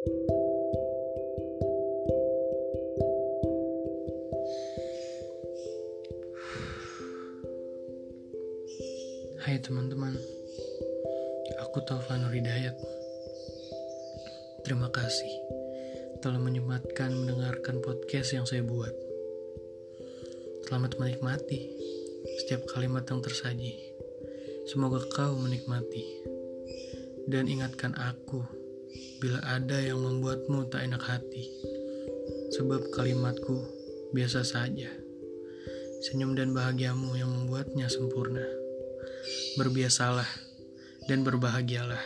Hai teman-teman, aku Taufan Hidayat. Terima kasih telah menyempatkan mendengarkan podcast yang saya buat. Selamat menikmati setiap kalimat yang tersaji. Semoga kau menikmati. Dan ingatkan aku bila ada yang membuatmu tak enak hati. Sebab kalimatku biasa saja. Senyum dan bahagiamu yang membuatnya sempurna berbiasalah, dan berbahagialah.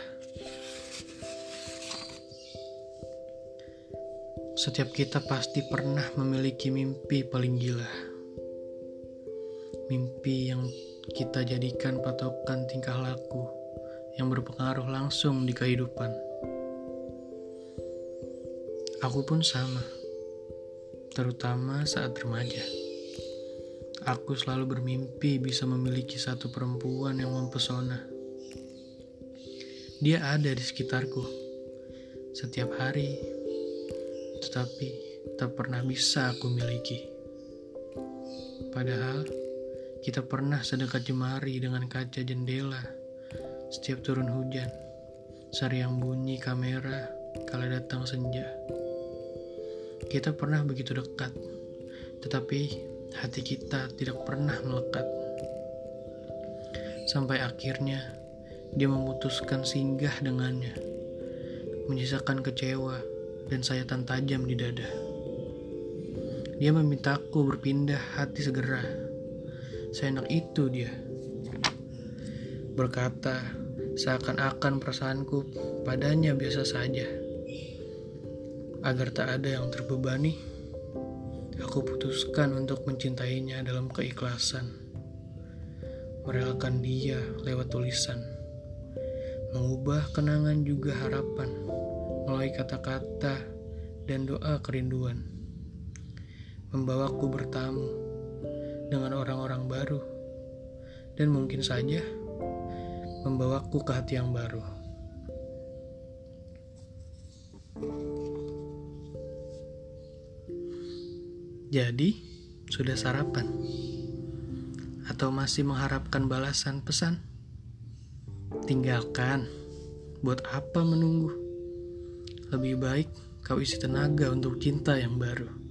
Setiap kita pasti pernah memiliki mimpi paling gila. Mimpi yang kita jadikan patokan tingkah laku yang berpengaruh langsung di kehidupan. Aku pun sama, terutama saat remaja. Aku selalu bermimpi bisa memiliki satu perempuan yang mempesona. Dia ada di sekitarku setiap hari, tetapi tak pernah bisa aku miliki. Padahal kita pernah sedekat jemari dengan kaca jendela setiap turun hujan, yang bunyi kamera kala datang senja. Kita pernah begitu dekat, tetapi hati kita tidak pernah melekat. Sampai akhirnya dia memutuskan singgah dengannya, menyisakan kecewa dan sayatan tajam di dada. Dia memintaku berpindah hati segera. Seenak itu dia. Berkata, seakan-akan perasaanku padanya biasa saja. Agar tak ada yang terbebani, Aku putuskan untuk mencintainya dalam keikhlasan. Merelakan dia lewat tulisan. Mengubah kenangan juga harapan melalui kata-kata dan doa kerinduan. Membawaku bertamu dengan orang-orang baru dan mungkin saja membawaku ke hati yang baru. Jadi, sudah sarapan? Atau masih mengharapkan balasan pesan? Tinggalkan. Buat apa menunggu? Lebih baik kau isi tenaga untuk cinta yang baru.